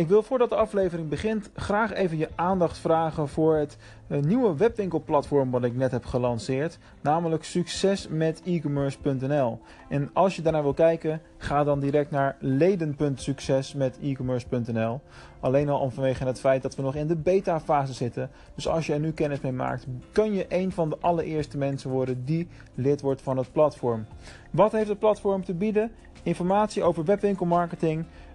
Ik wil voordat de aflevering begint graag even je aandacht vragen voor het uh, nieuwe webwinkelplatform wat ik net heb gelanceerd, namelijk succesmetecommerce.nl. En als je daarnaar wil kijken, ga dan direct naar leden.succesmetecommerce.nl. Alleen al om vanwege het feit dat we nog in de beta fase zitten. Dus als je er nu kennis mee maakt, kun je een van de allereerste mensen worden die lid wordt van het platform. Wat heeft het platform te bieden? Informatie over webwinkelmarketing,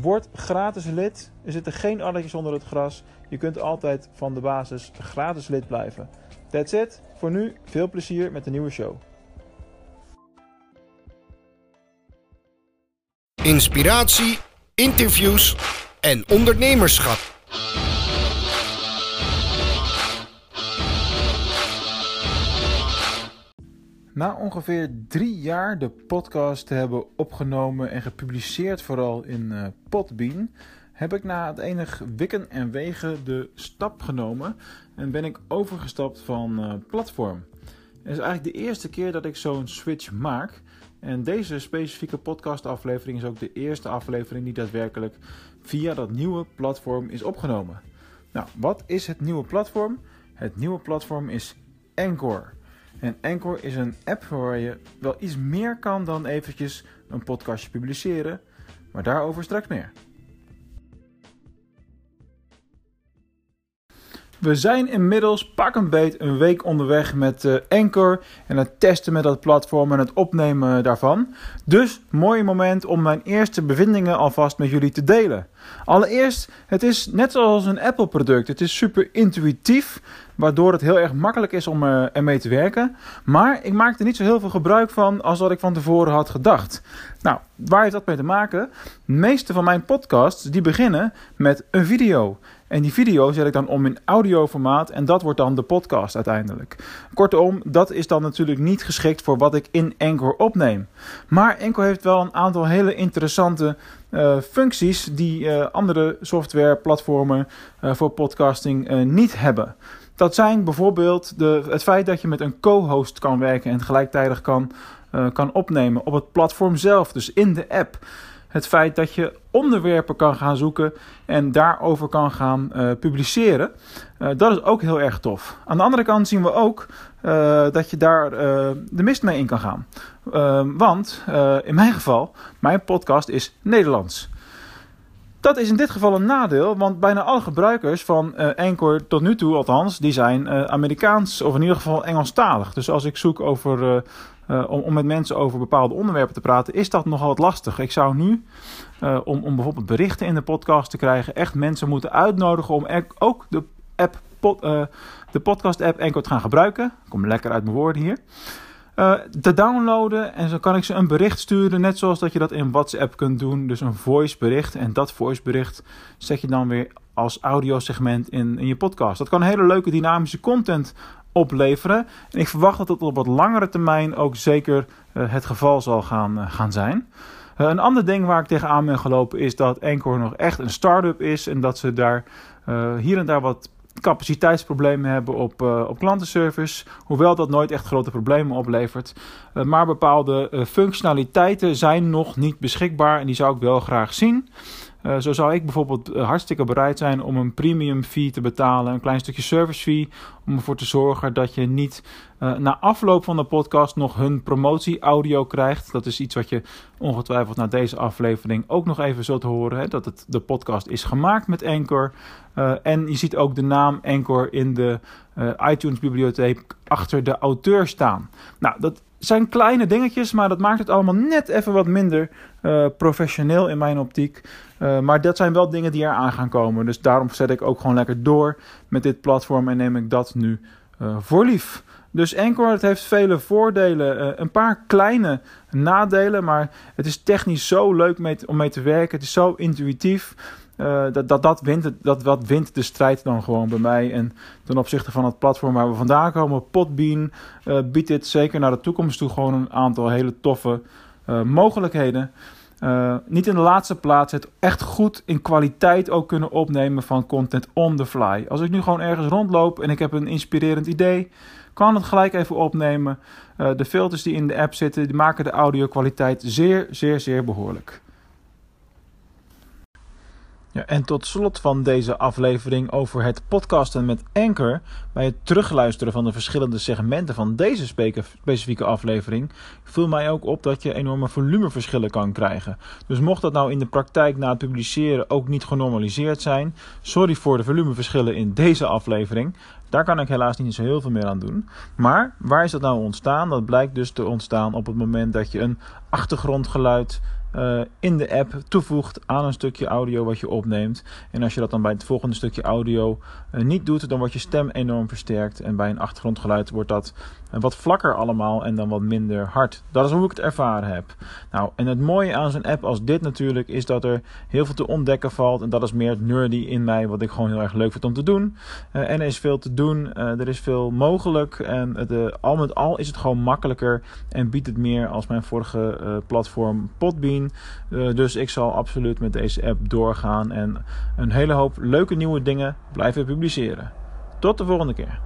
Word gratis lid. Er zitten geen addertjes onder het gras. Je kunt altijd van de basis gratis lid blijven. That's it. Voor nu veel plezier met de nieuwe show. Inspiratie, interviews en ondernemerschap. Na ongeveer drie jaar de podcast te hebben opgenomen en gepubliceerd, vooral in uh, Podbean, heb ik na het enig wikken en wegen de stap genomen en ben ik overgestapt van uh, platform. Het is eigenlijk de eerste keer dat ik zo'n switch maak. En deze specifieke podcastaflevering is ook de eerste aflevering die daadwerkelijk via dat nieuwe platform is opgenomen. Nou, wat is het nieuwe platform? Het nieuwe platform is Anchor. En Anchor is een app waar je wel iets meer kan dan eventjes een podcastje publiceren. Maar daarover straks meer. We zijn inmiddels pak een beet een week onderweg met uh, Anchor en het testen met dat platform en het opnemen daarvan. Dus mooi moment om mijn eerste bevindingen alvast met jullie te delen. Allereerst, het is net zoals een Apple product. Het is super intuïtief, waardoor het heel erg makkelijk is om uh, ermee te werken. Maar ik maak er niet zo heel veel gebruik van als wat ik van tevoren had gedacht. Nou, waar heeft dat mee te maken? De meeste van mijn podcasts die beginnen met een video. En die video zet ik dan om in audioformaat en dat wordt dan de podcast uiteindelijk. Kortom, dat is dan natuurlijk niet geschikt voor wat ik in Anchor opneem. Maar Anchor heeft wel een aantal hele interessante uh, functies die uh, andere softwareplatformen uh, voor podcasting niet hebben. Dat zijn bijvoorbeeld de, het feit dat je met een co-host kan werken en gelijktijdig kan, kan opnemen op het platform zelf, dus in de app het feit dat je onderwerpen kan gaan zoeken en daarover kan gaan uh, publiceren. Uh, dat is ook heel erg tof. Aan de andere kant zien we ook uh, dat je daar de mist mee in kan gaan. want in mijn geval, mijn podcast is Nederlands. Dat is in dit geval een nadeel, want bijna alle gebruikers van Anchor tot nu toe althans, die zijn Amerikaans of in ieder geval Engelstalig. Dus als ik zoek over uh, om, om met mensen over bepaalde onderwerpen te praten, is dat nogal wat lastig. Ik zou nu, uh, om, om bijvoorbeeld berichten in de podcast te krijgen, echt mensen moeten uitnodigen om ook de, app, uh, de podcast-app Anchor te gaan gebruiken. Ik kom lekker uit mijn woorden hier. Te downloaden en zo kan ik ze een bericht sturen, net zoals dat je dat in WhatsApp kunt doen. Dus een voice bericht. En dat voice bericht zet je dan weer als audiosegment in, in je podcast. Dat kan hele leuke dynamische content opleveren. En ik verwacht dat dat op wat langere termijn ook zeker uh, het geval zal gaan, uh, gaan zijn. Een ander ding waar ik tegenaan ben gelopen is dat Anchor nog echt een start-up is en dat ze daar hier en daar wat capaciteitsproblemen hebben op, op klantenservice. Hoewel dat nooit echt grote problemen oplevert. maar bepaalde functionaliteiten zijn nog niet beschikbaar en die zou ik wel graag zien. Uh, zo zou ik bijvoorbeeld uh, hartstikke bereid zijn om een premium fee te betalen, een klein stukje service fee, om ervoor te zorgen dat je niet uh, na afloop van de podcast nog hun promotie audio krijgt. Dat is iets wat je ongetwijfeld na deze aflevering ook nog even zult horen, hè, dat het, de podcast is gemaakt met Anchor. en je ziet ook de naam Anchor in de iTunes bibliotheek achter de auteur staan. Nou, dat zijn kleine dingetjes, maar dat maakt het allemaal net even wat minder uh, professioneel in mijn optiek. Uh, maar dat zijn wel dingen die eraan gaan komen. Dus daarom zet ik ook gewoon lekker door met dit platform en neem ik dat nu voor lief. Dus Anchor heeft vele voordelen, een paar kleine nadelen, maar het is technisch zo leuk mee om mee te werken. Het is zo intuïtief. Uh, dat, dat, dat, wint, dat wint de strijd dan gewoon bij mij. En ten opzichte van het platform waar we vandaan komen, Podbean, uh, biedt dit zeker naar de toekomst toe gewoon een aantal hele toffe mogelijkheden. Niet in de laatste plaats het echt goed in kwaliteit ook kunnen opnemen van content on the fly. Als ik nu gewoon ergens rondloop en ik heb een inspirerend idee, kan het gelijk even opnemen. de filters die in de app zitten, die maken de audio kwaliteit zeer, zeer, zeer behoorlijk. Ja, en tot slot van deze aflevering over het podcasten met Anchor. Bij het terugluisteren van de verschillende segmenten van deze specifieke aflevering viel mij ook op dat je enorme volumeverschillen kan krijgen. Dus mocht dat nou in de praktijk na het publiceren ook niet genormaliseerd zijn, sorry voor de volumeverschillen in deze aflevering. Daar kan ik helaas niet zo heel veel meer aan doen. Maar waar is dat nou ontstaan? Dat blijkt dus te ontstaan op het moment dat je een achtergrondgeluid uh, in de app toevoegt aan een stukje audio wat je opneemt. En als je dat dan bij het volgende stukje audio uh, niet doet, dan wordt je stem enorm versterkt. En bij een achtergrondgeluid wordt dat wat vlakker allemaal en dan wat minder hard. Dat is hoe ik het ervaren heb. Nou, en het mooie aan zo'n app als dit natuurlijk is dat er heel veel te ontdekken valt. En dat is meer het nerdy in mij, wat ik gewoon heel erg leuk vind om te doen. en er is veel te doen, er is veel mogelijk. En het, al met al is het gewoon makkelijker en biedt het meer als mijn vorige platform Podbean. Eh, dus ik zal absoluut met deze app doorgaan en een hele hoop leuke nieuwe dingen blijven publiceren. Tot de volgende keer.